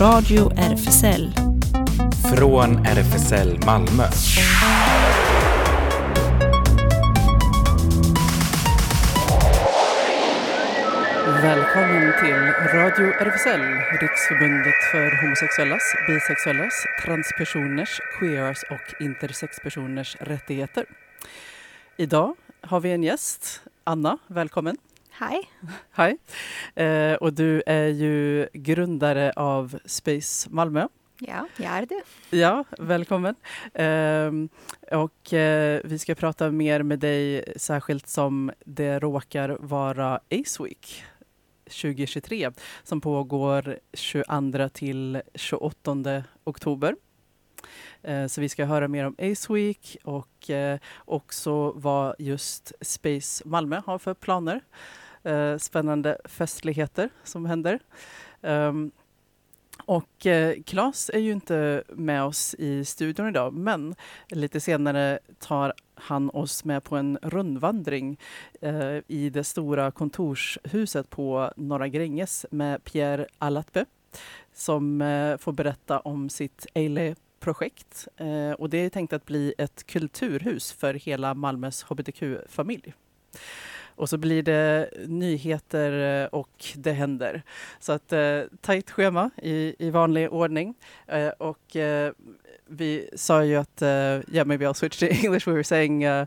Radio RFSL. Från RFSL Malmö. Välkommen till Radio RFSL, Riksförbundet för homosexuellas, bisexuellas, transpersoners, queeras och intersexpersoners rättigheter. Idag har vi en gäst, Anna, välkommen. Hej. Hej. Eh, och du är ju grundare av Space Malmö. Ja, jag är det. Ja, välkommen. Eh, och eh, vi ska prata mer med dig, särskilt som det råkar vara Ace Week 2023 som pågår 22 till 28 oktober. Eh, så vi ska höra mer om Ace Week och eh, också vad just Space Malmö har för planer. Eh, spännande festligheter som händer. Um, och eh, Claes är ju inte med oss i studion idag, men lite senare tar han oss med på en rundvandring eh, i det stora kontorshuset på Norra Gränges med Pierre Alatbe som eh, får berätta om sitt Eile-projekt. Eh, och det är tänkt att bli ett kulturhus för hela Malmös hbtq-familj. Och så blir det nyheter eh, och det händer. Så att eh, tajt schema i, i vanlig ordning. Eh, och eh, vi sa ju att, uh, yeah maybe I'll switch to English, we were saying uh,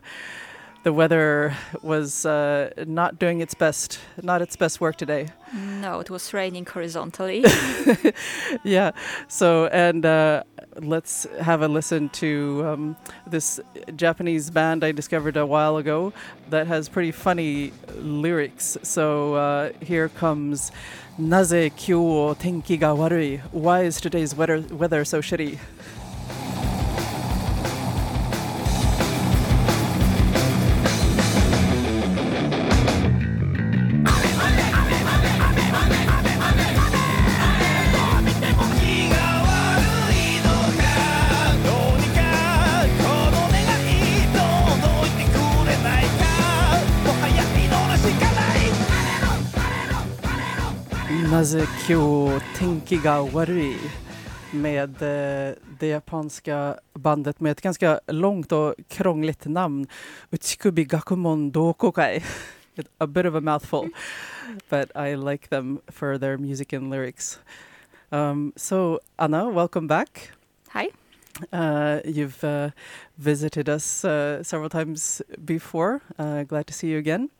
the weather was uh, not doing its best, not its best work today. No, it was raining horizontally. yeah. So, and uh, let's have a listen to um, this Japanese band I discovered a while ago that has pretty funny lyrics. So, uh, here comes Naze kyou tenki ga warui? Why is today's weather, weather so shitty? Kazukiyo Tenkigawari med eh, det japanska bandet med ett ganska långt och krångligt namn, Uchikubi Gakumon Doukoukai. A bit of a mouthful, but I like them for their music and lyrics. Um, so, Anna, welcome back. Hi. Uh, you've uh, visited us uh, several times before. Uh, glad to see you again.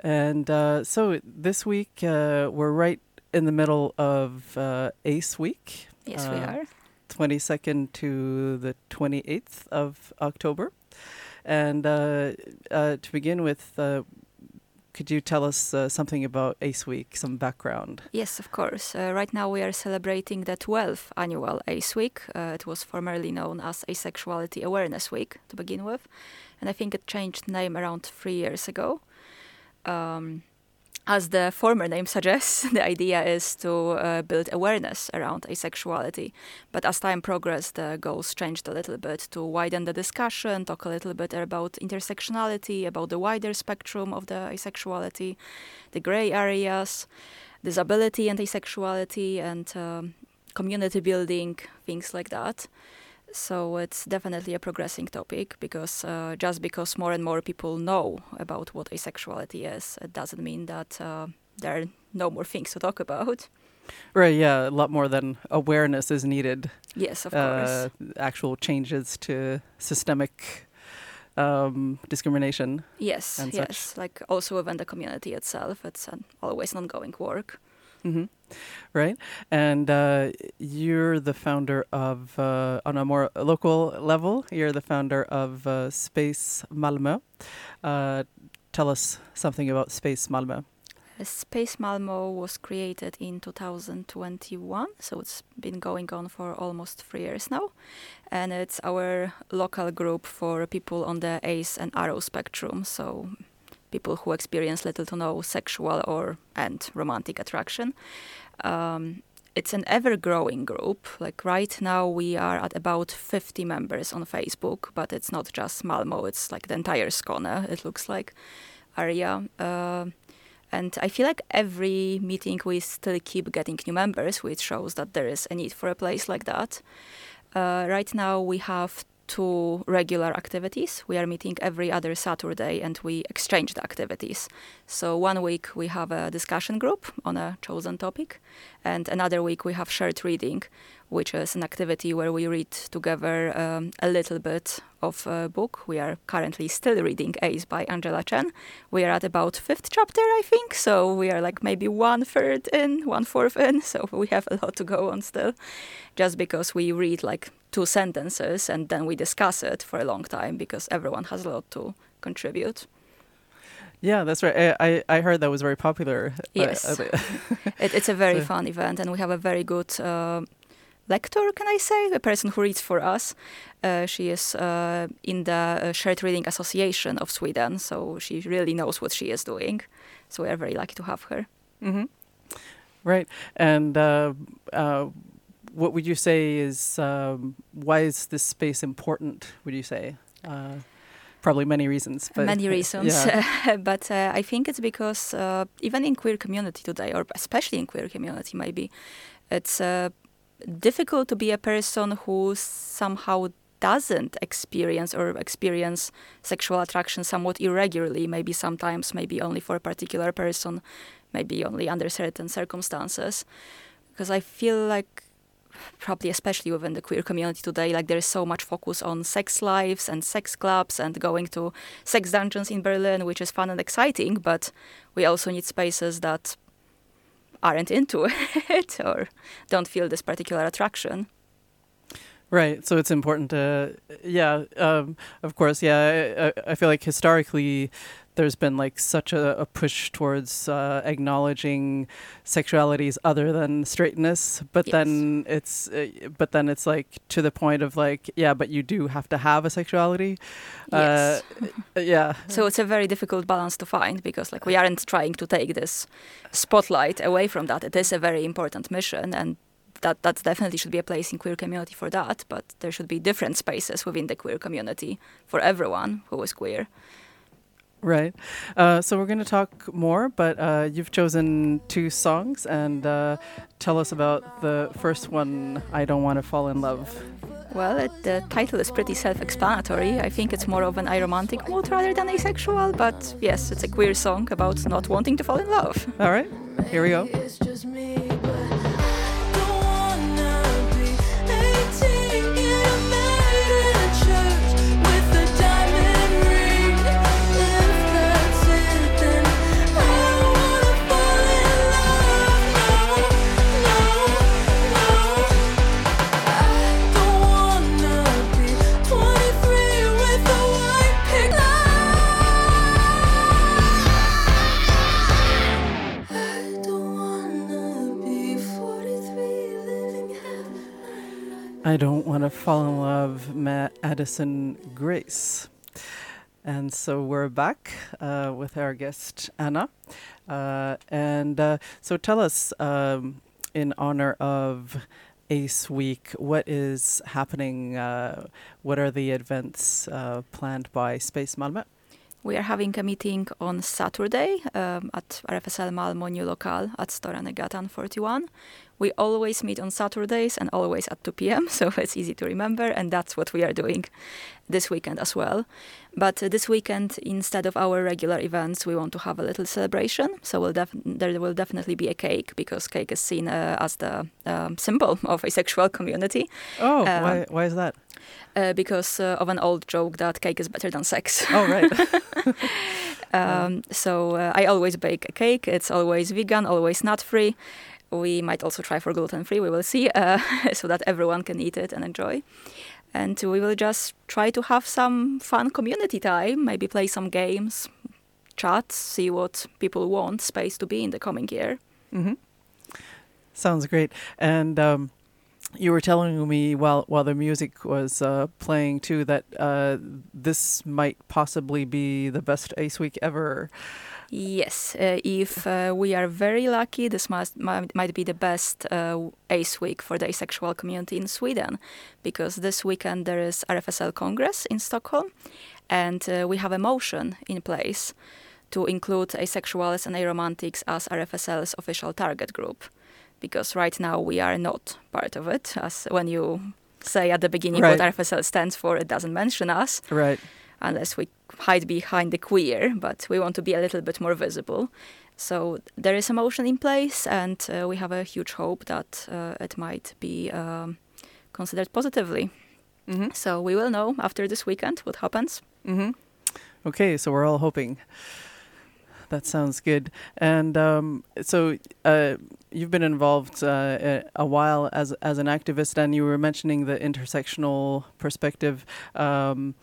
And uh, so this week, uh, we're right in the middle of uh, ACE week. Yes, we are. 22nd to the 28th of October. And uh, uh, to begin with, uh, could you tell us something about ACE Week, some background? Yes, of course. right now we are celebrating the 12th annual ACE Week. it was formerly known as Asexuality Awareness Week to begin with. And I think it changed name around three years ago um, as the former name suggests, the idea is to uh, build awareness around asexuality. But as time progressed, the goals changed a little bit to widen the discussion, talk a little bit about intersectionality, about the wider spectrum of the asexuality, the gray areas, disability and asexuality, and um, community building, things like that. So it's definitely a progressing topic because uh, just because more and more people know about what asexuality is, it doesn't mean that uh, there are no more things to talk about. Right, yeah, a lot more than awareness is needed. Yes, of uh, course. Actual changes to systemic um, discrimination. Yes, yes. Such. Like also within the community itself, it's an always ongoing work. Mm-hmm. Right. And uh, you're the founder of, uh, on a more local level, you're the founder of uh, Space Malmö. Uh, tell us something about Space Malmö. Space Malmö was created in 2021, so it's been going on for almost three years now. And it's our local group for people on the ACE and ARO spectrum, so people who experience little to no sexual or and romantic attraction. Um, it's an ever-growing group. Like right now, we are at about 50 members on Facebook, but it's not just Malmo. It's like the entire Skåne. It looks like area. Uh, And I feel like every meeting we still keep getting new members, which shows that there is a need for a place like that. Uh, right now, we have two regular activities. We are meeting every other Saturday and we exchange the activities. So one week we have a discussion group on a chosen topic, and another week we have shared reading, which is an activity where we read together um, a little bit of a book. We are currently still reading Ace by Angela Chen. We are at about fifth chapter, I think. So we are like maybe one third in, one fourth in. So we have a lot to go on still, just because we read like two sentences and then we discuss it for a long time because everyone has a lot to contribute. Yeah, that's right. I, I heard that was very popular. Uh, yes, uh, it, it's a very so. fun event, and we have a very good uh, lector, can I say, The person who reads for us. Uh, she is uh, in the uh, Shared Reading Association of Sweden, so she really knows what she is doing. So we are very lucky to have her. Mm-hmm. Right, and uh, uh, what would you say is um, why is this space important? Would you say? Uh, probably many reasons. But many reasons, yeah. but I think it's because even in queer community today, or especially in queer community, maybe it's difficult to be a person who somehow doesn't experience or experience sexual attraction somewhat irregularly, maybe sometimes, maybe only for a particular person, maybe only under certain circumstances. Because I feel like probably especially within the queer community today like there is so much focus on sex lives and sex clubs and going to sex dungeons in berlin which is fun and exciting but we also need spaces that aren't into it or don't feel this particular attraction. Right. So it's important to, yeah, um, of course, yeah. I, I, feel like historically, there's been like such a, a push towards uh, acknowledging sexualities other than straightness, but yes. then it's, uh, but then it's like to the point of like, yeah, but you do have to have a sexuality. Yes. Uh, yeah. So it's a very difficult balance to find because like we aren't trying to take this spotlight away from that. It is a very important mission and that that definitely should be a place in queer community for that but there should be different spaces within the queer community for everyone who is queer Right. Uh, so we're going to talk more, but uh, you've chosen two songs, and uh, tell us about the first one, I Don't Want to Fall in Love. Well, it, the title is pretty self explanatory. I think it's more of an aromantic mood rather than asexual, but yes, it's a queer song about not wanting to fall in love. All right, here we go. Fall in Love, Matt Addison Grace. And so we're back uh, with our guest, Anna. Uh, and uh, so tell us, um, in honor of ACE Week, what is happening? Uh, what are the events uh, planned by Space Malmö? We are having a meeting on Saturday um, at RFSL Malmo New Local at Storanegatan 41. We always meet on Saturdays and always at 2 p.m., so it's easy to remember, and that's what we are doing this weekend as well. But uh, this weekend, instead of our regular events, we want to have a little celebration. So we'll def- there will definitely be a cake because cake is seen uh, as the um, symbol of asexual community. Oh, um, why, why is that? Uh, because uh, of an old joke that cake is better than sex. Oh, right. um, so uh, I always bake a cake. It's always vegan, always nut free. We might also try for gluten free, we will see, uh, so that everyone can eat it and enjoy. And we will just try to have some fun community time, maybe play some games, chat, see what people want space to be in the coming year. Mm-hmm. Sounds great. And um, you were telling me while while the music was uh, playing too that uh, this might possibly be the best Ace Week ever. Yes, uh, if uh, we are very lucky, this must, might, might be the best uh, ACE week for the asexual community in Sweden, because this weekend there is RFSL Congress in Stockholm, and uh, we have a motion in place to include asexuals and aromantics as RFSL's official target group. Because right now we are not part of it, as when you say at the beginning Right. what RFSL stands for, it doesn't mention us Right. unless we hide behind the queer, but we want to be a little bit more visible. So there is a motion in place, and uh, we have a huge hope that uh, it might be um, considered positively. Mm-hmm. So we will know after this weekend what happens. Mm-hmm. Okay, so we're all hoping. That sounds good. And um, so uh, you've been involved uh, a, while as as an activist, and you were mentioning the intersectional perspective. Um,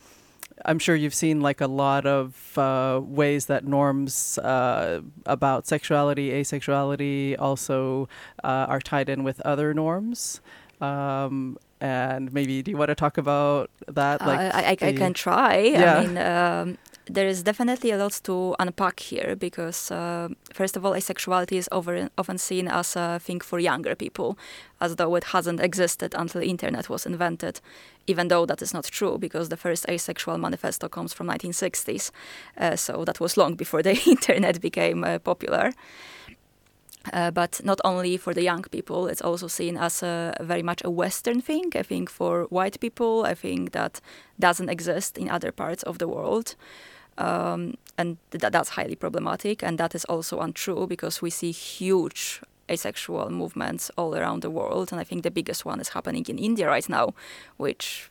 I'm sure you've seen like a lot of uh, ways that norms uh, about sexuality, asexuality, also uh, are tied in with other norms. Um, and maybe do you want to talk about that? Uh, I, I, I can try. Yeah. I mean, um, there is definitely a lot to unpack here because, uh, first of all, asexuality is over, often seen as a thing for younger people, as though it hasn't existed until the internet was invented. Even though that is not true, because the first asexual manifesto comes from 1960s, uh, so that was long before the internet became uh, popular. Uh, but not only for the young people, it's also seen as a very much a Western thing. I think for white people, I think that doesn't exist in other parts of the world. Um, and th- that's highly problematic. And that is also untrue because we see huge asexual movements all around the world. And I think the biggest one is happening in India right now, which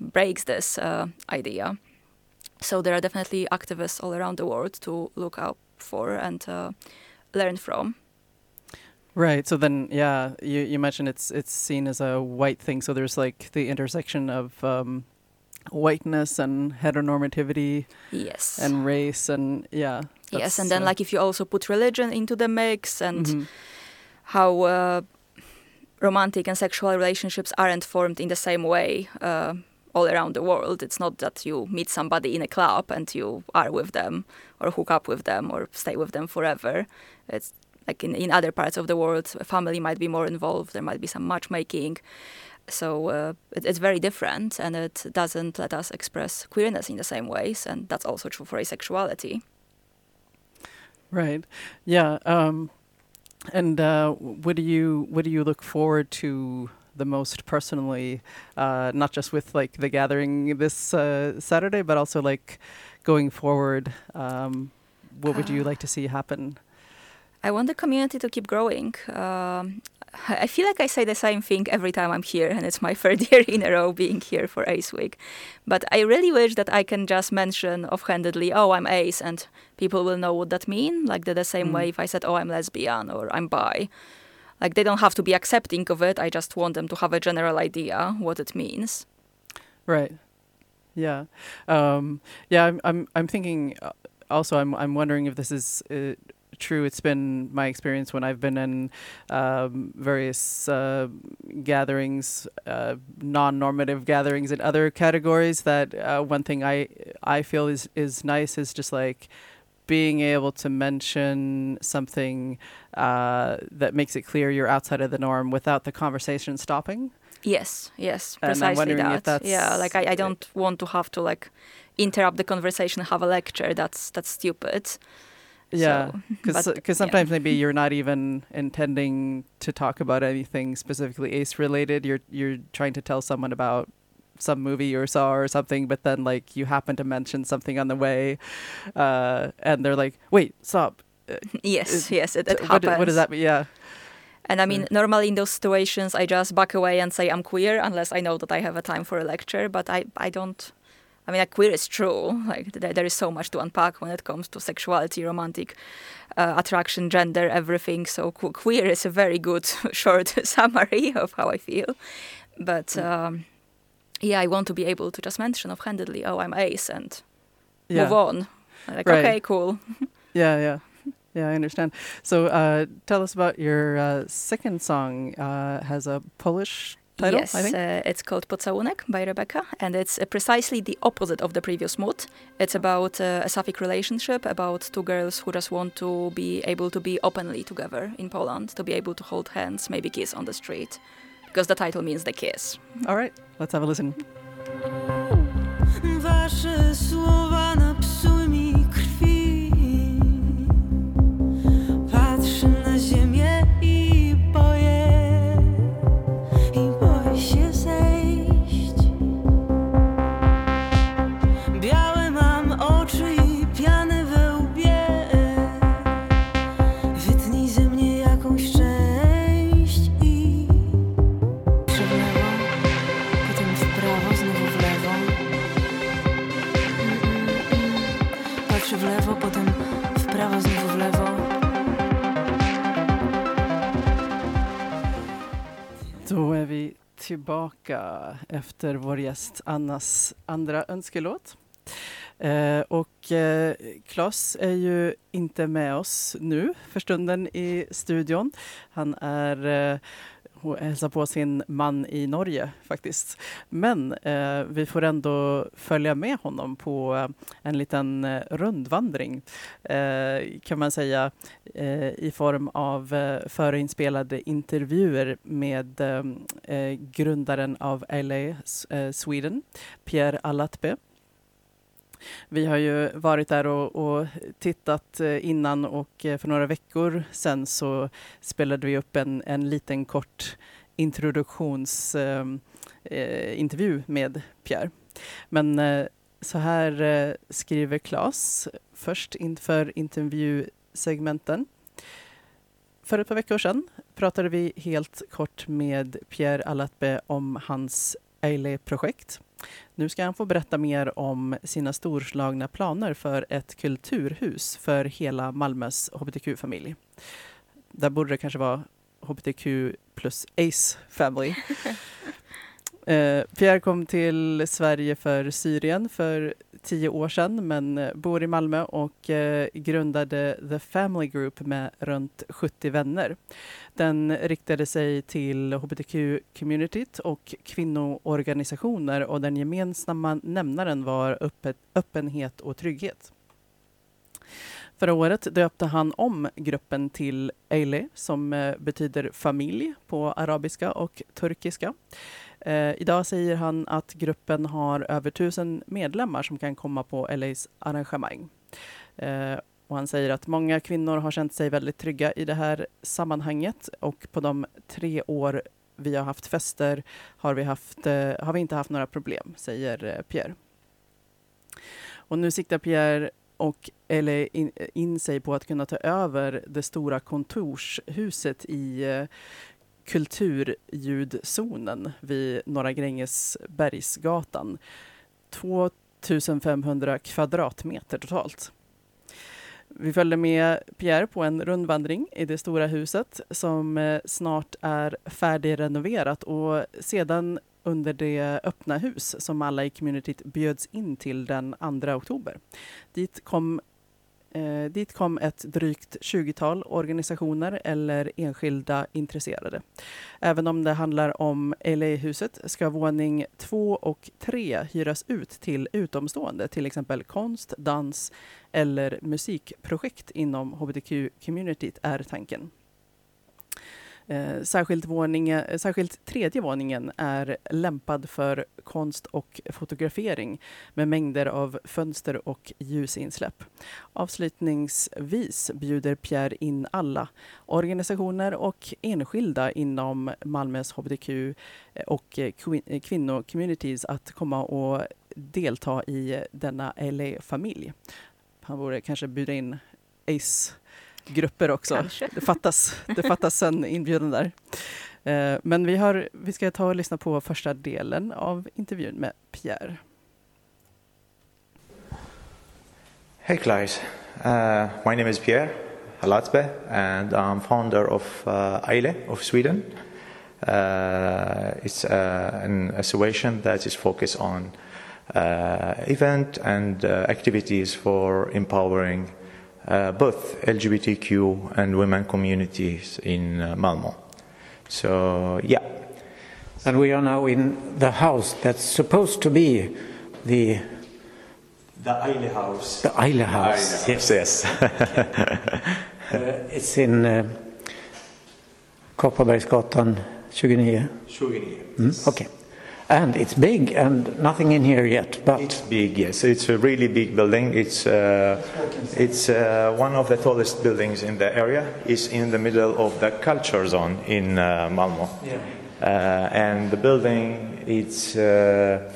breaks this uh, idea. So there are definitely activists all around the world to look out for and uh, learn from. Right. So then, yeah, you, you mentioned it's it's seen as a white thing. So there's like the intersection of um, whiteness and heteronormativity Yes. and race and yeah. yes, and then uh, like if you also put religion into the mix and mhm. how uh, romantic and sexual relationships aren't formed in the same way uh, all around the world. It's not that you meet somebody in a club and you are with them or hook up with them or stay with them forever. It's like in, in other parts of the world, a family might be more involved. There might be some matchmaking. So uh, it, it's very different, and it doesn't let us express queerness in the same ways, and that's also true for asexuality. Right. Yeah. Um, and uh, what do you what do you look forward to the most personally? Uh, not just with like the gathering this uh, Saturday, but also like going forward. Um, what would you Uh, like to see happen? I want the community to keep growing. Um, I feel like I say the same thing every time I'm here, and it's my third year in a row being here for Ace Week. But I really wish that I can just mention offhandedly, "Oh, I'm Ace," and people will know what that means. Like the, the same Mm. way if I said, "Oh, I'm lesbian" or "I'm bi," like they don't have to be accepting of it. I just want them to have a general idea what it means. Right. Yeah. Um, yeah. I'm. I'm. I'm thinking. Uh, also, I'm. I'm wondering if this is uh, true. It's been my experience when I've been in um, various uh, gatherings, uh, non-normative gatherings in other categories. That uh, one thing I I feel is is nice is just like being able to mention something uh, that makes it clear you're outside of the norm without the conversation stopping. Yes, yes, And I'm precisely that. yeah, like I, I don't want to have to like interrupt the conversation, have a lecture. That's that's stupid. Yeah, So, because but, yeah. sometimes maybe you're not even intending to talk about anything specifically ace related. You're you're trying to tell someone about some movie you saw or something, but then like you happen to mention something on the way, uh, and they're like, "Wait, stop! yes, Uh, yes, it, it happens. do- what does that mean?" Yeah, And I mean, Mm. normally in those situations, I just back away and say I'm queer, unless I know that I have a time for a lecture. But I, I don't. I mean, like, queer is true. Like there, there is so much to unpack when it comes to sexuality, romantic uh, attraction, gender, everything. So que- queer is a very good short summary of how I feel. But Mm. um, yeah, I want to be able to just mention offhandedly, "Oh, I'm ace," and yeah, move on. Like, Right. okay, cool. yeah, yeah, yeah. I understand. So, uh, tell us about your uh, second song. Uh, has a Polish title, yes. Uh, it's called Pocałunek by Rebeka, and it's uh, precisely the opposite of the previous mood. It's about uh, a sapphic relationship, about two girls who just want to be able to be openly together in Poland, to be able to hold hands, maybe kiss on the street, because the title means the kiss. All right, let's have a listen. Tillbaka efter vår gäst Annas andra önskelåt. Eh, och eh, Klas är ju inte med oss nu för stunden i studion. Han är eh, och hälsa på sin man i Norge faktiskt. Men eh, vi får ändå följa med honom på eh, en liten eh, rundvandring eh, kan man säga eh, i form av eh, förinspelade intervjuer med eh, grundaren av LA Sweden, Pierre Alatbe vi har ju varit där och, och, tittat eh, innan och eh, för några veckor sedan så spelade vi upp en, en liten kort introduktionsintervju ehm, eh, med Pierre. Men eh, så här eh, skriver Claes först inför intervjusegmenten. För ett par veckor sedan pratade vi helt kort med Pierre Alatbe om hans Eile-projekt nu ska han få berätta mer om sina storslagna planer för ett kulturhus för hela Malmös hbtq-familj. Där borde det kanske vara hbtq plus ACE family. Eh, Pierre kom till Sverige för Syrien för tio år sedan men eh, bor i Malmö och eh, grundade The Family Group med runt 70 vänner. Den riktade sig till hbtq-communityt och kvinnoorganisationer och den gemensamma nämnaren var öppet, öppenhet och trygghet. Förra året döpte han om gruppen till Eile som eh, betyder familj på arabiska och turkiska. Eh, idag säger han att gruppen har över tusen medlemmar som kan komma på LAs arrangemang. Eh, och han säger att många kvinnor har känt sig väldigt trygga i det här sammanhanget och på de tre år vi har haft fester har vi, haft, eh, har vi inte haft några problem, säger eh, Pierre. Och nu siktar Pierre och, eller in, eh, in, sig på att kunna ta över det stora kontorshuset i eh, kulturljudzonen vid Norra Grängesbergsgatan. 2500 kvadratmeter totalt. Vi följde med Pierre på en rundvandring i det stora huset som eh, snart är färdigrenoverat och sedan under det öppna hus som alla i communityt bjöds in till den 2 oktober. Dit kom Eh, dit kom ett drygt 20-tal organisationer eller enskilda intresserade. Även om det handlar om LA-huset ska våning två och tre hyras ut till utomstående, till exempel konst, dans eller musikprojekt inom hbtq-communityt är tanken. Eh, särskilt, våning, eh, särskilt tredje våningen är lämpad för konst och fotografering med mängder av fönster och ljusinsläpp. Avslutningsvis bjuder Pierre in alla organisationer och enskilda inom Malmös hbtq eh, och eh, kvinnocommunities att komma och delta i denna LA-familj. Han borde kanske bjuda in Ace grupper också. Kanske. Det fattas, det fattas en inbjudan där. Eh, men vi, har, vi ska ta och lyssna på första delen av intervjun med Pierre. Hey Claes, uh, my name is Pierre Halatzbe and I'm founder of uh, Aile of Sweden. Uh, it's uh, an association that is focused on uh, event and uh, activities for empowering uh, both LGBTQ and women communities in uh, Malmo. So, yeah. And we are now in the house that's supposed to be the the Ailé House. The Ailé House. Ailé House. Yes. yes. uh, it's in uh, Kopparbergsgatan 29. 29. Mm? Okay. And it's big and nothing in here yet. But it's big, yes. It's a really big building. It's uh, it's uh, one of the tallest buildings in the area. It's in the middle of the culture zone in uh, Malmo. Yeah. Uh, and the building it's uh,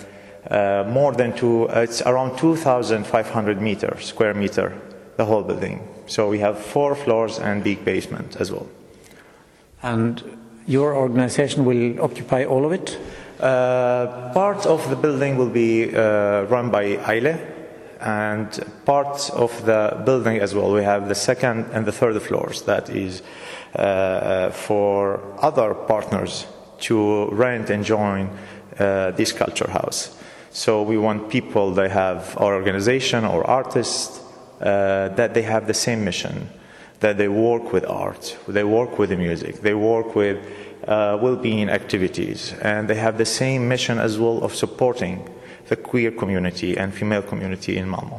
uh, more than two. it's around 2,500 meters square meter. The whole building. So we have four floors and big basement as well. And your organization will occupy all of it. Uh, part of the building will be uh, run by Ailé, and parts of the building as well. We have the second and the third floors that is uh for other partners to rent and join uh, this culture house. So we want people that have our organization or artists uh, that they have the same mission, that they work with art, they work with the music, they work with uh, well-being activities, and they have the same mission as well of supporting the queer community and female community in Malmö.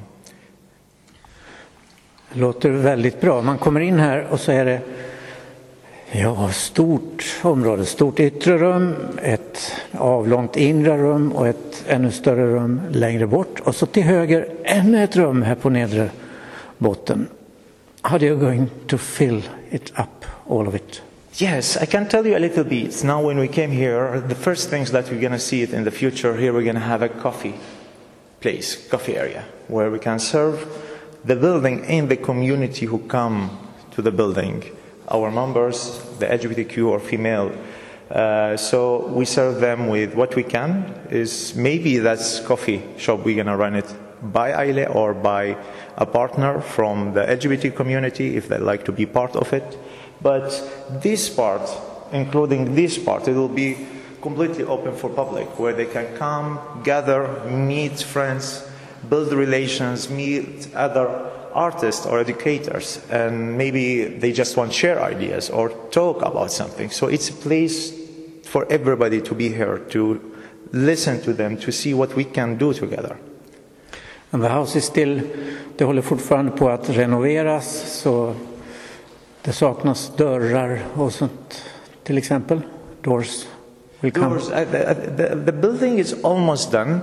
Låter väldigt bra. Man kommer in här och så är det ja, stort område, stort yttre rum, ett avlångt inre rum och ett ännu större rum längre bort. Och så till höger ännu ett rum här på nedre botten. How are you going to fill it up, all of it? Yes, I can tell you a little bit. Now, when we came here, the first things that we're going to see it in the future here, we're going to have a coffee place, coffee area, where we can serve the building and the community who come to the building, our members, the LGBTQ or female. Uh, so we serve them with what we can. Is maybe that's coffee shop. We're gonna run it by Ailé or by a partner from the LGBT community if they like to be part of it. But this part, including this part, it will be completely open for public, where they can come, gather, meet friends, build relations, meet other artists or educators, and maybe they just want to share ideas or talk about something. So it's a place for everybody to be here, to listen to them, to see what we can do together. And the house is still, det håller fortfarande på att renoveras så det saknas dörrar och sånt till exempel. Doors will come. Doors, uh, the, uh, the, the building is almost done.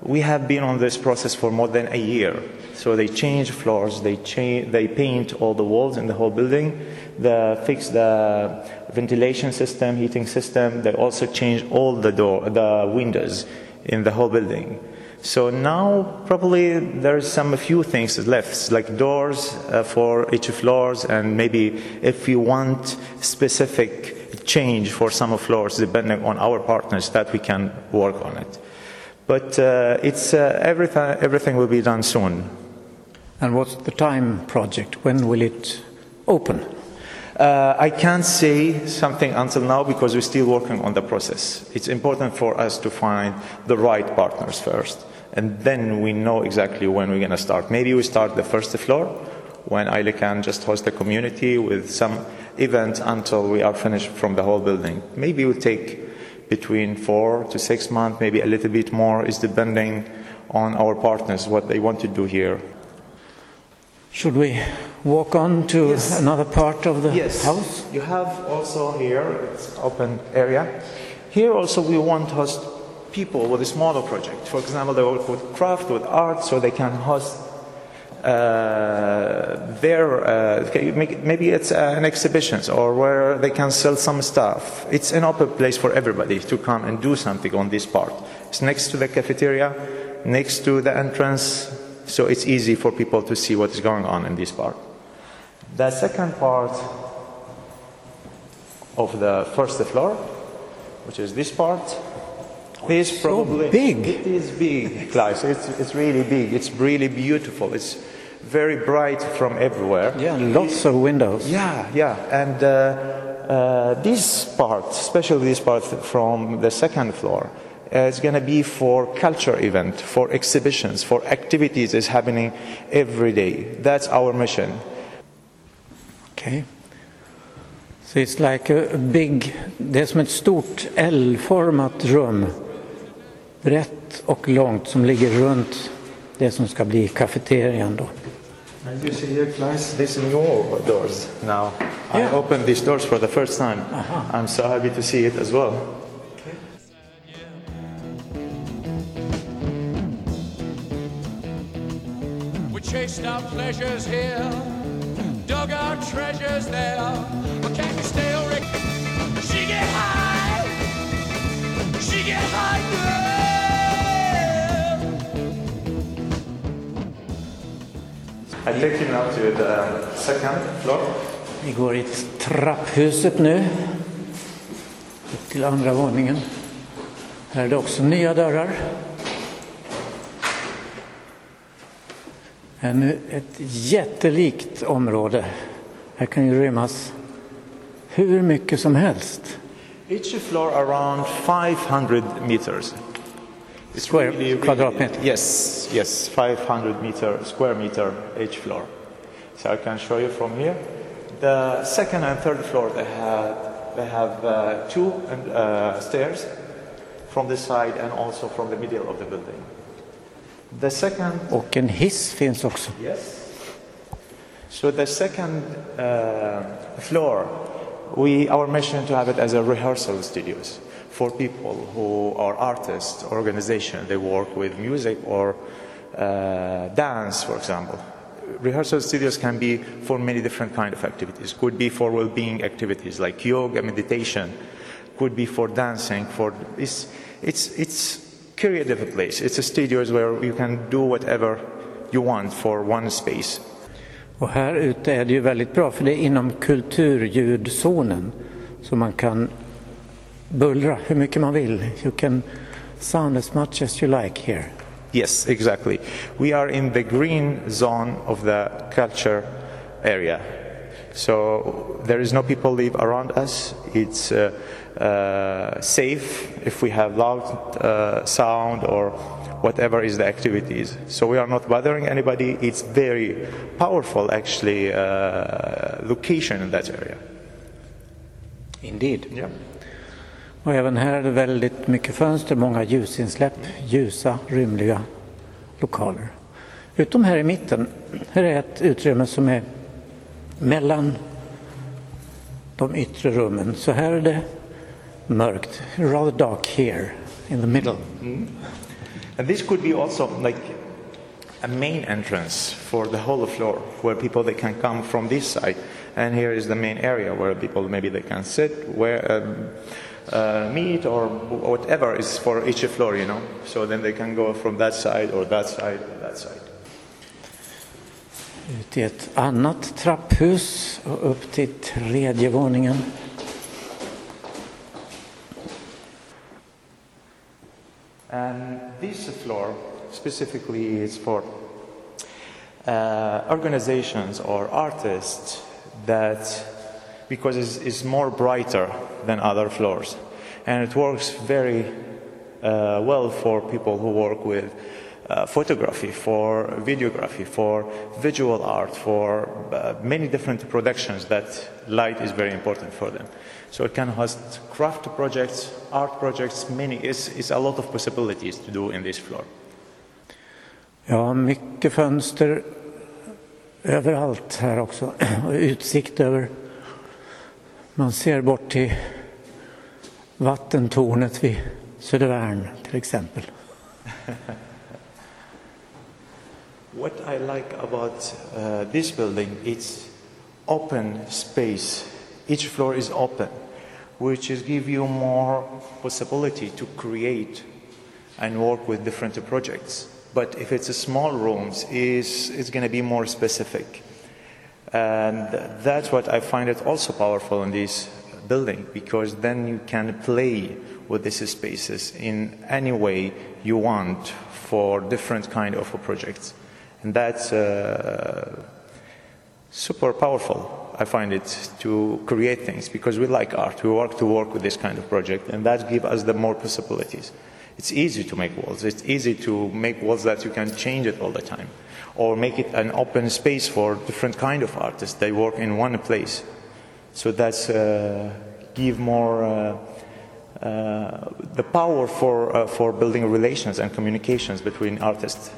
We have been on this process for more than a year. So they change floors, they, change, they paint all the walls in the whole building, they fix the ventilation system, heating system. They also change all the door, the windows in the whole building. So now probably there's some a few things left, like doors uh, for each floors, and maybe if you want specific change for some of floors, depending on our partners, that we can work on it. But uh, it's uh, everything. Everything will be done soon. And what's the time project? When will it open? Uh, I can't say something until now because we're still working on the process. It's important for us to find the right partners first, and then we know exactly when we're going to start. Maybe we start the first floor when Ailé can just host the community with some event until we are finished from the whole building. Maybe it will take between four to six months, maybe a little bit more, is depending on our partners what they want to do here. Should we walk on to Yes. another part of the Yes. house? You have also here, it's open area. Here also we want to host people with a smaller project. For example, they work with craft, with art, so they can host uh, their, uh, maybe it's uh, an exhibitions or where they can sell some stuff. It's an open place for everybody to come and do something on this part. It's next to the cafeteria, next to the entrance, so it's easy for people to see what is going on in this part. The second part of the first floor, which is this part, is probably big. It is big, Klaus. It's, it's really big. It's really beautiful. It's very bright from everywhere. Yeah, lots of windows. Yeah, yeah. And uh, uh, this part, especially this part from the second floor, uh, is going to be for culture event, for exhibitions, for activities is happening every day. That's our mission. Okay. So it's like a a big, det är som ett stort L-format rum. Brett och långt som ligger runt det som ska bli kafeterian då. As you see here, Klaus, these new doors now. Yeah. I opened these doors for the first time. I'm so happy to see it as well. We chased our pleasures here, dug our treasures there. But can you still rec- She get high, she get high, I take you now to the second floor. Vi går i trapphuset nu. Upp till andra våningen. Här är det också nya dörrar. Ännu ett jättelikt område. Här kan ju rymmas hur mycket som helst. Each floor around 500 meters. Square- quadratmeter. Yes, yes, 500 meter square meter each floor. So I can show you from here. The second and third floor they have they have uh, two uh, stairs from the side and also from the middle of the building. The second Och en hiss finns också. Yes. So the second uh, floor, we our mission to have it as a rehearsal studios for people who are artists, organization. They work with music or uh, dance, for example. Rehearsal studios can be for many different kind of activities. Could be for well-being activities like yoga, meditation. Could be for dancing. For it's it's it's creative place. It's a studios where you can do whatever you want for one space. Och här ute är det ju väldigt bra för det är inom kulturljudzonen. Så man kan bullra hur mycket man vill. You can sound as much as you like here. Yes, exactly. We are in the green zone of the culture area. So there is no people live around us. It's uh, uh, safe if we have loud uh, sound or whatever is the activities. So we are not bothering anybody. It's very powerful, actually, uh, location in that area. Indeed. Yeah. Och även här är det väldigt mycket fönster, många ljusinsläpp, ljusa, rymliga lokaler. Utom här i mitten, här är ett utrymme som är mellan de yttre rummen. Så här är det mörkt, rather dark here in the middle. Mm. And this could be also like a main entrance for the whole floor where people they can come from this side and here is the main area where people maybe they can sit where um, uh, meet or whatever is for each floor you know so then they can go from that side or that side or that side Ut i ett annat trapphus och upp till tredje våningen. And this floor specifically is for uh, organizations or artists that, because it's, it's more brighter than other floors. And it works very uh, well for people who work with uh, photography, for videography, for visual art, for uh, many different productions that light is very important for them. So it can host craft projects, art projects, many, it's, it's a lot of possibilities to do in this floor. Ja, mycket fönster överallt här också. Utsikt över... Man ser bort till vattentornet vid Södervärn till exempel. What I like about uh, this building, it's open space. Each floor is open, which is give you more possibility to create and work with different projects. But if it's a small rooms, is it's going to be more specific, and that's what I find it also powerful in this building because then you can play with these spaces in any way you want for different kind of projects. And that's uh, super powerful i find it to create things because we like art. We work to work with this kind of project and that gives us the more possibilities. It's easy to make walls. It's easy to make walls that you can change it all the time or make it an open space for different kind of artists they work in one place so that's uh, give more uh, uh, the power for, uh, for building relations and communications between artists.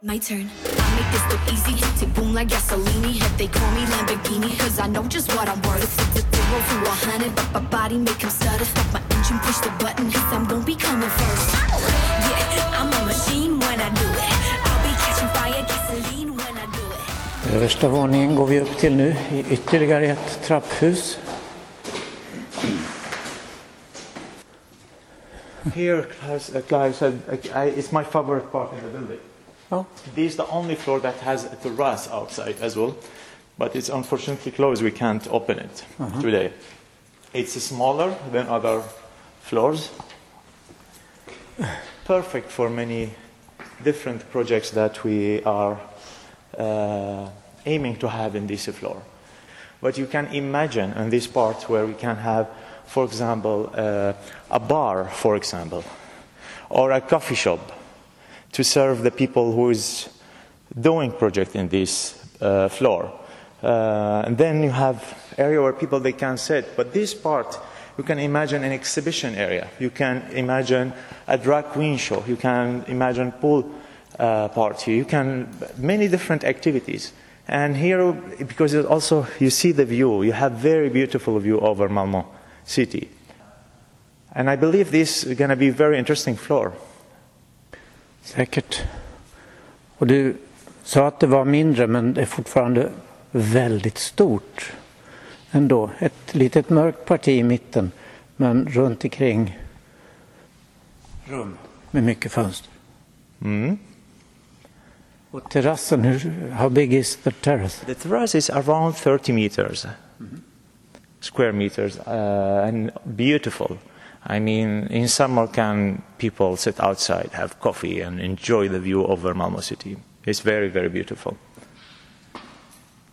My turn. I make this look easy. Tick boom like gasoline. If they call me Lamborghini, cause I know just what I'm worth. Zero to a hundred, but my body make him stutter. Stop my engine, push the button, cause I'm gonna be coming first. Yeah, I'm a machine when I do it. I'll be catching fire, gasoline when I do it. Översta våningen går vi upp till nu i ytterligare ett trapphus. Here, as uh, Clive said, I, I, it's my favorite part in the building. Ja. This is the only floor that has a terrace outside as well, but it's unfortunately closed. We can't open it today. It's smaller than other floors. Perfect for many different projects that we are uh, aiming to have in this floor. But you can imagine in this part where we can have, for example, uh, a bar, for example, or a coffee shop to serve the people who is doing project in this uh, floor. Uh, and then you have area where people they can sit. But this part, you can imagine an exhibition area. You can imagine a drag queen show. You can imagine pool uh, party. You can many different activities. And here, because also you see the view, you have very beautiful view over Malmö city. And I believe this is going to be very interesting floor. Säkert. Och du sa att det var mindre men det är fortfarande väldigt stort ändå. Ett litet mörkt parti i mitten men runt omkring rum med mycket fönster. Mm. Och terrassen, hur, how big is the terrace? The terrace is around 30 meters, square meters, uh, and beautiful. I mean, in summer, can people sit outside, have coffee, and enjoy the view over Malmo city? It's very, very beautiful.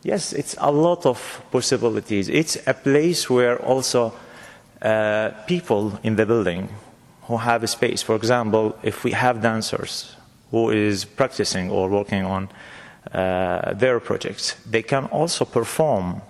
Yes, it's a lot of possibilities. It's a place where also uh, people in the building who have a space. For example, if we have dancers who is practicing or working on uh, their projects, they can also perform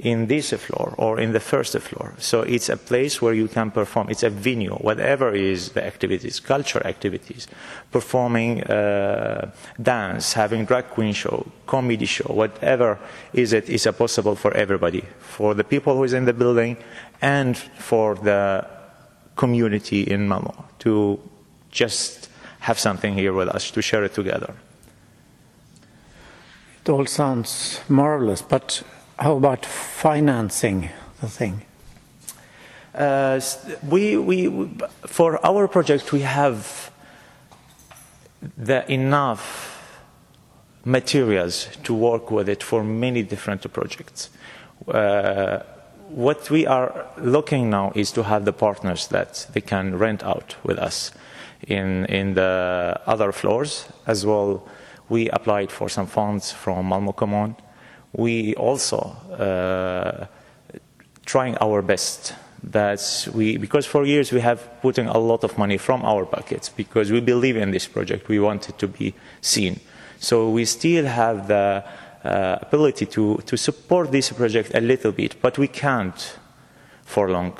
in this floor or in the first floor. So it's a place where you can perform. It's a venue, whatever is the activities, culture activities, performing uh, dance, having drag queen show, comedy show, whatever is it is possible for everybody, for the people who is in the building and for the community in Malmo to just have something here with us, to share it together. It all sounds marvelous, but how about financing the thing? Uh, we, we, for our project, we have the enough materials to work with it for many different projects. Uh, what we are looking now is to have the partners that they can rent out with us in, in the other floors as well. We applied for some funds from Malmo Common. We also uh, trying our best. That we because for years we have putting a lot of money from our pockets because we believe in this project. We want it to be seen. So we still have the uh, ability to to support this project a little bit but we can't for long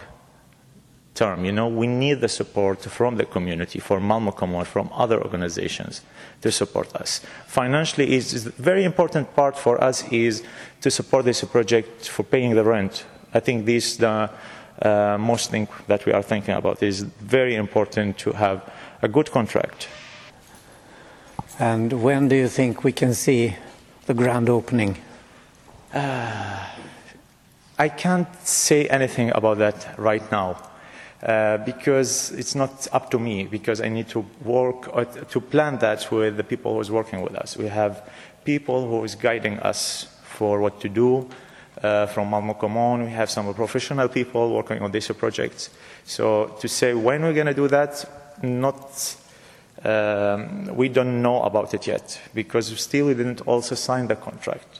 term you know? We need the support from the community from Malmo Common from other organizations to support us financially is a very important part for us is to support this project for paying the rent I think this the uh, most thing that we are thinking about is very important to have a good contract. And when do you think we can see the grand opening? I can't say anything about that right now uh, because it's not up to me because I need to work or to plan that with the people who is working with us. We have people who is guiding us for what to do. Uh, from Malmo Common, we have some professional people working on these projects. So to say when we're going to do that, not um, we don't know about it yet because still we didn't also sign the contract.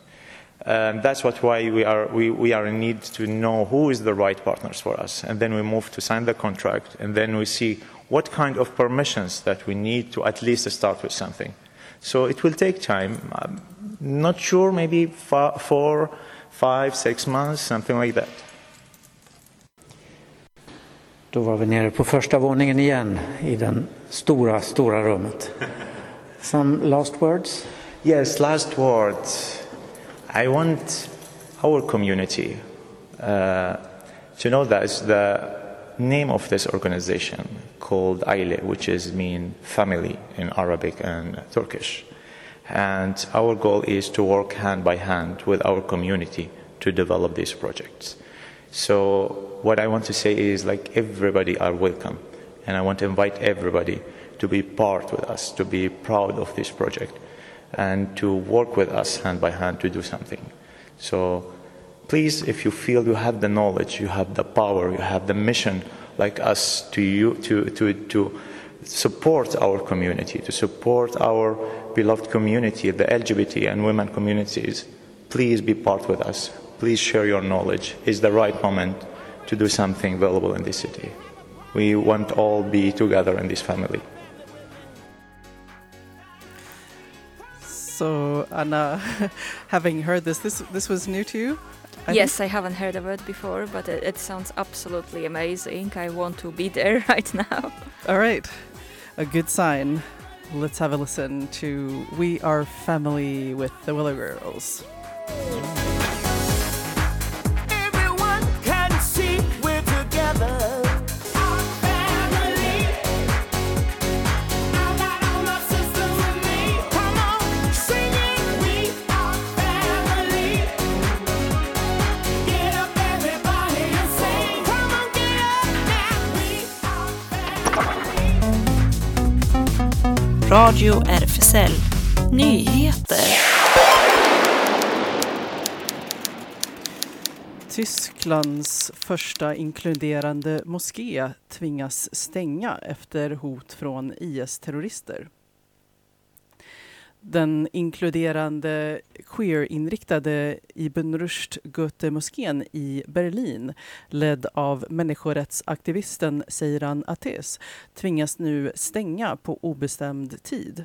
Um, that's what why we are we, we are in need to know who is the right partners for us, and then we move to sign the contract, and then we see what kind of permissions that we need to at least start with something. So it will take time. I'm not sure, maybe fa- four, five, six months, something like that. Då var vi nere på första våningen igen i den stora, stora rummet. Some last words? Yes, last word. I want our community uh, to know that it's the name of this organization called Ailé, which is mean family in Arabic and Turkish. And our goal is to work hand by hand with our community to develop these projects. So what I want to say is like everybody are welcome and I want to invite everybody to be part with us, to be proud of this project and to work with us hand by hand to do something. So please, if you feel you have the knowledge, you have the power, you have the mission like us to you to, to, to, support our community, to support our beloved community, the LGBT and women communities, please be part with us. Please share your knowledge. It's the right moment to do something valuable in this city. We want all be together in this family. So Anna, having heard this, this this was new to you? I yes, I haven't heard of it before, but it, it sounds absolutely amazing. I want to be there right now. All right, a good sign. Let's have a listen to "We Are Family" with the Weather Girls. Radio RFSL Nyheter. Tysklands första inkluderande moské tvingas stänga efter hot från IS-terrorister. Den inkluderande queer-inriktade Ibn Rushd Goethe-moskén i Berlin, ledd av människorättsaktivisten Seyran Ates, tvingas nu stänga på obestämd tid.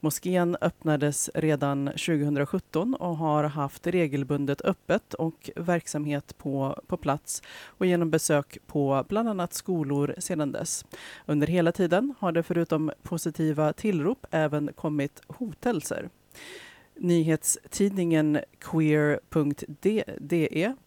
Moskén öppnades redan 2017 och har haft regelbundet öppet och verksamhet på, på plats och genom besök på bland annat skolor sedan dess. Under hela tiden har det förutom positiva tillrop även kommit hotelser. Nyhetstidningen queer.de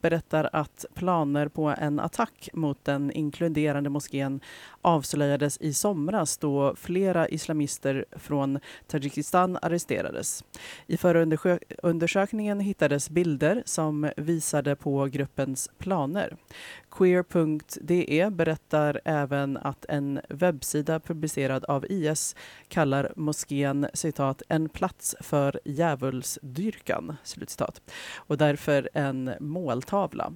berättar att planer på en attack mot den inkluderande moskén avslöjades i somras då flera islamister från Tadzjikistan arresterades. I förundersökningen hittades bilder som visade på gruppens planer. Queer.de berättar även att en webbsida publicerad av IS kallar moskén citat, en plats för djävulsdyrkan slutcitat, och därför en måltavla.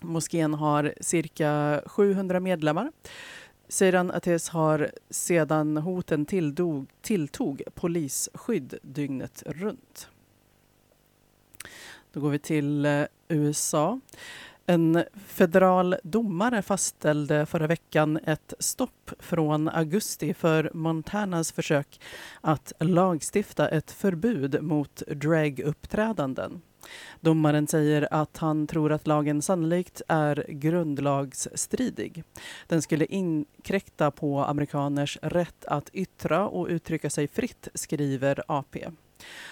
Moskén har cirka 700 medlemmar. Seyran Ates har sedan hoten tilldog, tilltog polisskydd dygnet runt. Då går vi till eh, USA. En federal domare fastställde förra veckan ett stopp från augusti för Montanas försök att lagstifta ett förbud mot draguppträdanden. Domaren säger att han tror att lagen sannolikt är grundlagsstridig. Den skulle inkräkta på amerikaners rätt att yttra och uttrycka sig fritt, skriver AP.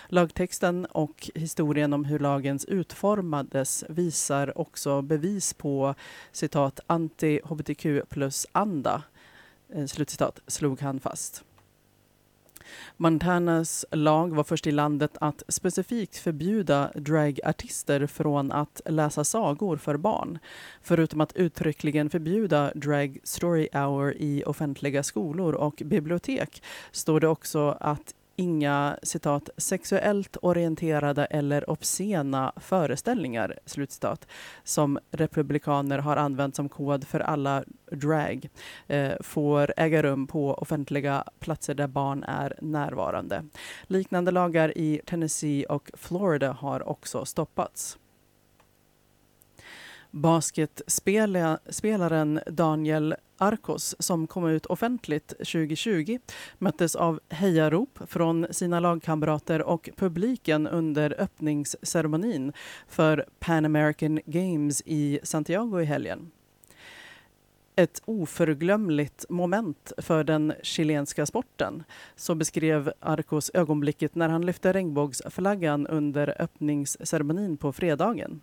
Lagtexten och historien om hur lagen utformades visar också bevis på citat anti-hbtq plus-anda, eh, slutcitat, slog han fast. Montanas lag var först i landet att specifikt förbjuda dragartister från att läsa sagor för barn, förutom att uttryckligen förbjuda drag story hour i offentliga skolor och bibliotek står det också att inga citat, sexuellt orienterade eller obscena föreställningar slutcitat, som republikaner har använt som kod för alla drag eh, får äga rum på offentliga platser där barn är närvarande. Liknande lagar i Tennessee och Florida har också stoppats. Basketspelaren Daniel Arcos, som kom ut offentligt 2020, möttes av hejarop från sina lagkamrater och publiken under öppningsceremonin för Pan American Games i Santiago i helgen. Ett oförglömligt moment för den chilenska sporten. Så beskrev Arcos ögonblicket när han lyfte regnbågsflaggan under öppningsceremonin på fredagen.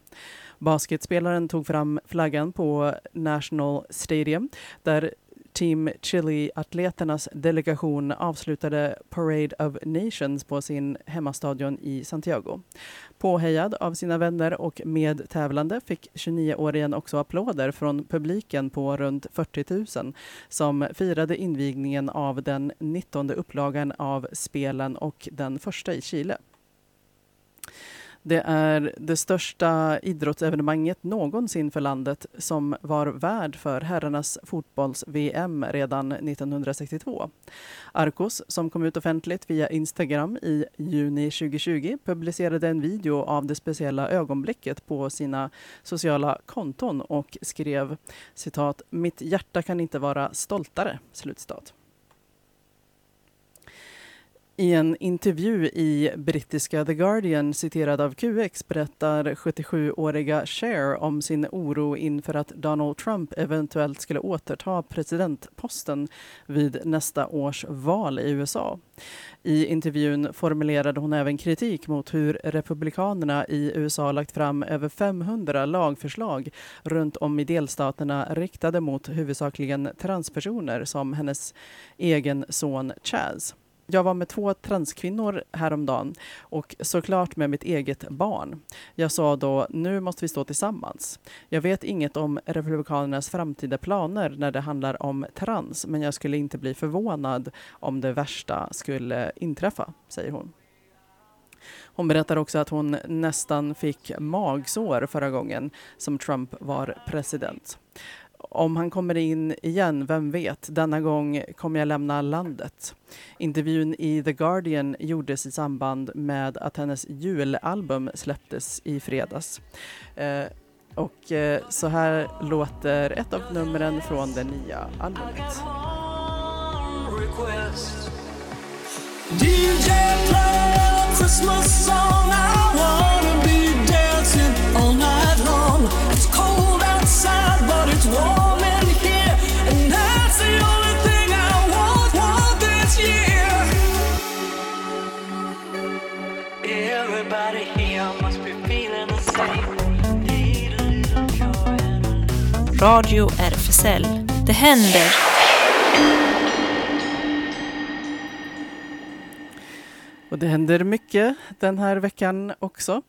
Basketspelaren tog fram flaggan på National Stadium där Team Chile-atleternas delegation avslutade Parade of Nations på sin hemmastadion i Santiago. Påhejad av sina vänner och medtävlande fick 29-åringen också applåder från publiken på runt 40 000 som firade invigningen av den 19 upplagan av spelen och den första i Chile. Det är det största idrottsevenemanget någonsin för landet som var värd för herrarnas fotbolls-VM redan 1962. Arcos, som kom ut offentligt via Instagram i juni 2020, publicerade en video av det speciella ögonblicket på sina sociala konton och skrev citat “Mitt hjärta kan inte vara stoltare”. Slutstat. I en intervju i brittiska The Guardian citerad av QX berättar 77-åriga Cher om sin oro inför att Donald Trump eventuellt skulle återta presidentposten vid nästa års val i USA. I intervjun formulerade hon även kritik mot hur Republikanerna i USA lagt fram över 500 lagförslag runt om i delstaterna riktade mot huvudsakligen transpersoner som hennes egen son Chaz. Jag var med två transkvinnor häromdagen och såklart med mitt eget barn. Jag sa då, nu måste vi stå tillsammans. Jag vet inget om Republikanernas framtida planer när det handlar om trans, men jag skulle inte bli förvånad om det värsta skulle inträffa, säger hon. Hon berättar också att hon nästan fick magsår förra gången som Trump var president. Om han kommer in igen, vem vet? Denna gång kommer jag lämna landet. Intervjun i The Guardian gjordes i samband med att hennes julalbum släpptes i fredags. Eh, och eh, så här låter ett av numren från det nya albumet. DJ play a Christmas song. I want Radio RFSL. Det händer! Och det händer mycket den här veckan också.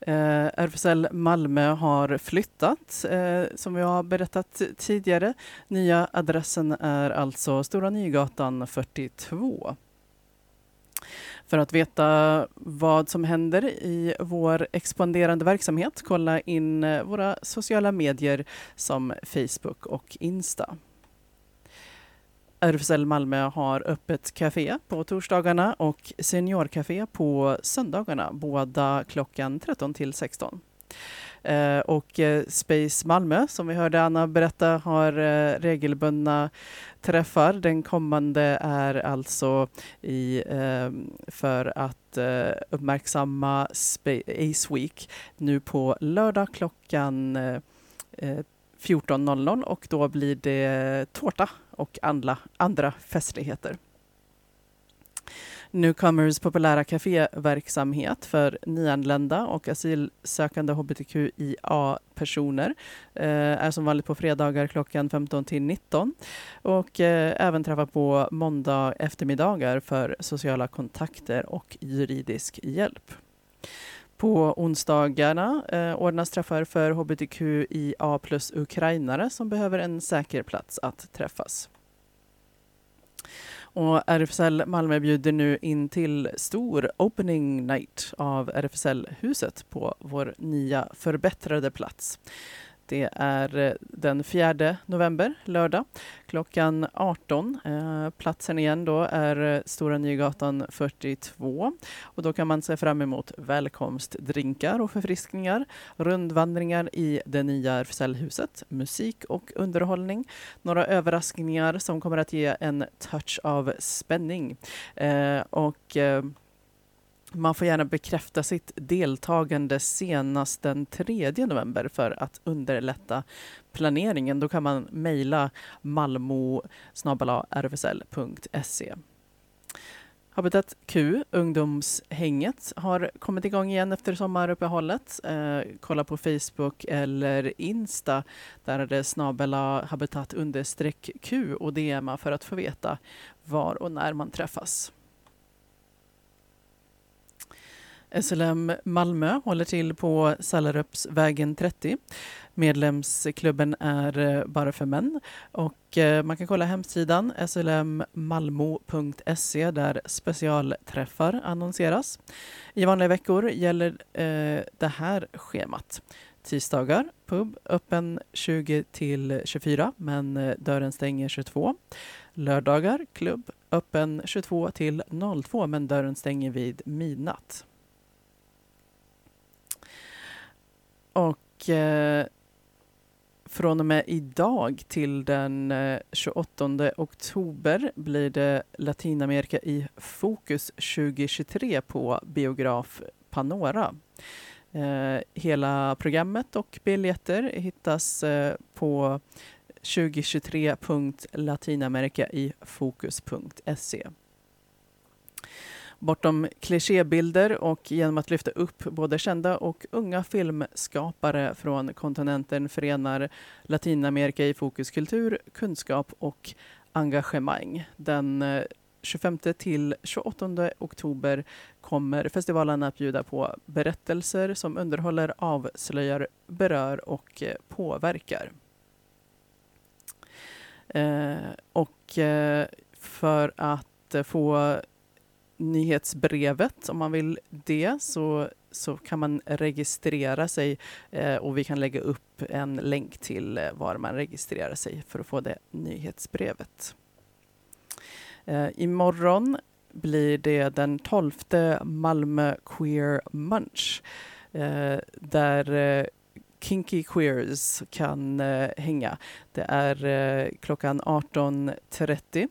Eh, RFSL Malmö har flyttat, eh, som vi har berättat tidigare. Nya adressen är alltså Stora Nygatan 42. För att veta vad som händer i vår expanderande verksamhet, kolla in eh, våra sociala medier som Facebook och Insta. RFSL Malmö har öppet café på torsdagarna och seniorkafé på söndagarna, båda klockan 13 till 16. Eh, och eh, Space Malmö, som vi hörde Anna berätta, har eh, regelbundna träffar. Den kommande är alltså i, ehm, för att uppmärksamma Ace Week nu på lördag klockan 14.00 och då blir det tårta och andra, andra festligheter. Newcomers populära kaféverksamhet för nyanlända och asylsökande hbtqia-personer eh, är som vanligt på fredagar klockan 15 till 19 och eh, även träffar på måndag eftermiddagar för sociala kontakter och juridisk hjälp. På onsdagarna eh, ordnas träffar för hbtqia plus ukrainare som behöver en säker plats att träffas. Och RFSL Malmö bjuder nu in till stor opening night av RFSL-huset på vår nya förbättrade plats. Det är eh, den 4 november, lördag, klockan 18. Eh, platsen igen då är eh, Stora Nygatan 42. Och då kan man se fram emot välkomstdrinkar och förfriskningar, rundvandringar i det nya RFSL-huset, musik och underhållning, några överraskningar som kommer att ge en touch av spänning. Eh, och eh, man får gärna bekräfta sitt deltagande senast den 3 november för att underlätta planeringen. Då kan man mejla malmo e. Habitat Q, ungdomshänget, har kommit igång igen efter sommaruppehållet. Eh, kolla på Facebook eller Insta. Där är det snabela habitat understreck Q och DMa för att få veta var och när man träffas. SLM Malmö håller till på Sallarupsvägen 30. Medlemsklubben är eh, bara för män och eh, man kan kolla hemsidan slmmalmo.se där specialträffar annonseras. I vanliga veckor gäller eh, det här schemat. Tisdagar, pub, öppen 20 till 24 men eh, dörren stänger 22. Lördagar, klubb, öppen 22 till 02 men dörren stänger vid midnatt. Och eh, från och med idag till den eh, 28 oktober blir det Latinamerika i fokus 2023 på biograf Panora. Eh, hela programmet och biljetter hittas eh, på 2023.latinamerikaifokus.se. Bortom klichébilder och genom att lyfta upp både kända och unga filmskapare från kontinenten förenar Latinamerika i fokus kultur, kunskap och engagemang. Den eh, 25 till 28 oktober kommer festivalen att bjuda på berättelser som underhåller, avslöjar, berör och eh, påverkar. Eh, och eh, för att få nyhetsbrevet, om man vill det, så, så kan man registrera sig eh, och vi kan lägga upp en länk till eh, var man registrerar sig för att få det nyhetsbrevet. Eh, imorgon blir det den 12 Malmö Queer Munch eh, där eh, Kinky Queers kan eh, hänga. Det är eh, klockan 18.30.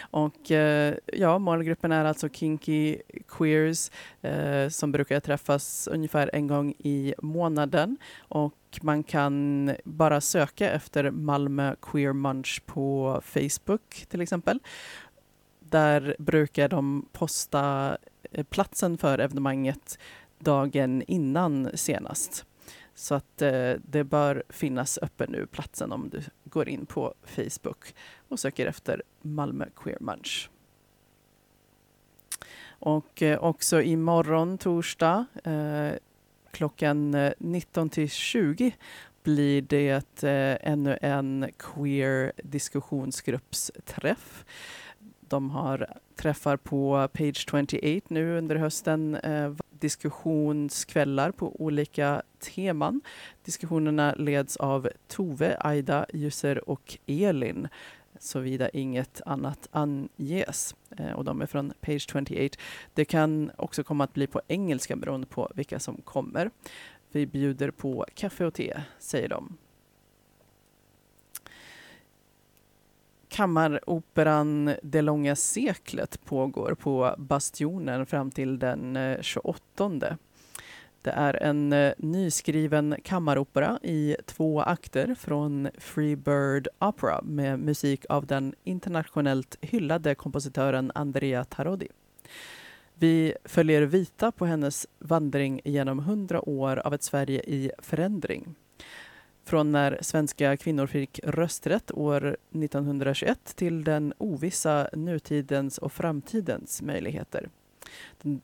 Och eh, ja, målgruppen är alltså Kinky Queers eh, som brukar träffas ungefär en gång i månaden. Och man kan bara söka efter Malmö Queer Munch på Facebook till exempel. Där brukar de posta eh, platsen för evenemanget dagen innan senast. Så att eh, det bör finnas öppen nu, platsen, om du går in på Facebook och söker efter Malmö Queer Munch. Och eh, också imorgon, torsdag, eh, klockan eh, 19 till 20 blir det eh, ännu en queer diskussionsgruppsträff. De har träffar på Page 28 nu under hösten, eh, diskussionskvällar på olika teman. Diskussionerna leds av Tove, Aida, Jusser och Elin såvida inget annat anges. Eh, och de är från Page 28. Det kan också komma att bli på engelska beroende på vilka som kommer. Vi bjuder på kaffe och te, säger de. Kammaroperan Det långa seklet pågår på Bastionen fram till den eh, 28. Det är en eh, nyskriven kammaropera i två akter från Freebird Opera med musik av den internationellt hyllade kompositören Andrea Tarodi. Vi följer Vita på hennes vandring genom hundra år av ett Sverige i förändring. Från när svenska kvinnor fick rösträtt år 1921 till den ovissa nutidens och framtidens möjligheter.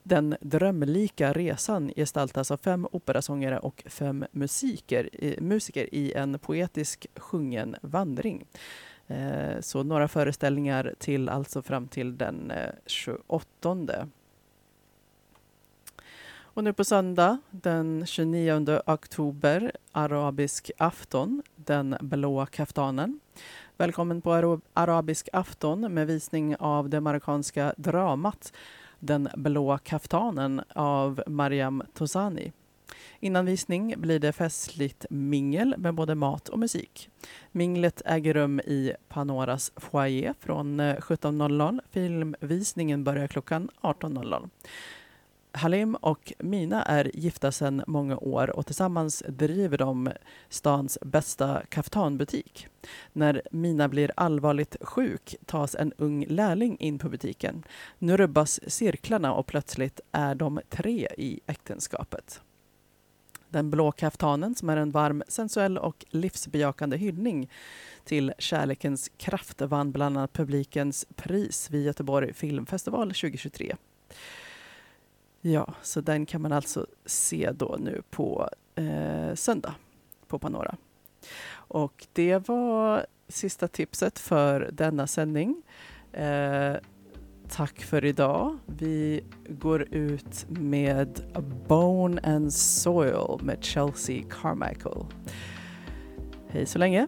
Den drömlika resan gestaltas av fem operasångare och fem musiker, musiker i en poetisk sjungen vandring. Eh, så några föreställningar till alltså fram till den eh, 28. Och nu på söndag den 29 oktober, arabisk afton, den blåa kaftanen. Välkommen på arabisk afton med visning av det marockanska dramat Den blåa kaftanen av Mariam Tosani. Innan visning blir det festligt mingel med både mat och musik. Minglet äger rum i Panoras foyer från eh, 17.00. Filmvisningen börjar klockan 18.00. Halim och Mina är gifta sedan många år och tillsammans driver de stans bästa kaftanbutik. När Mina blir allvarligt sjuk tas en ung lärling in på butiken. Nu rubbas cirklarna och plötsligt är de tre i äktenskapet. Den blå kaftanen som är en varm, sensuell och livsbejakande hyllning till kärlekens kraft vann bland annat publikens pris vid Göteborg Filmfestival 2023. Ja, så den kan man alltså se då nu på eh, söndag på Panora. Och det var sista tipset för denna sändning. Eh, tack för idag. Vi går ut med Bone and Soil med Chelsea Carmichael. Hej så länge.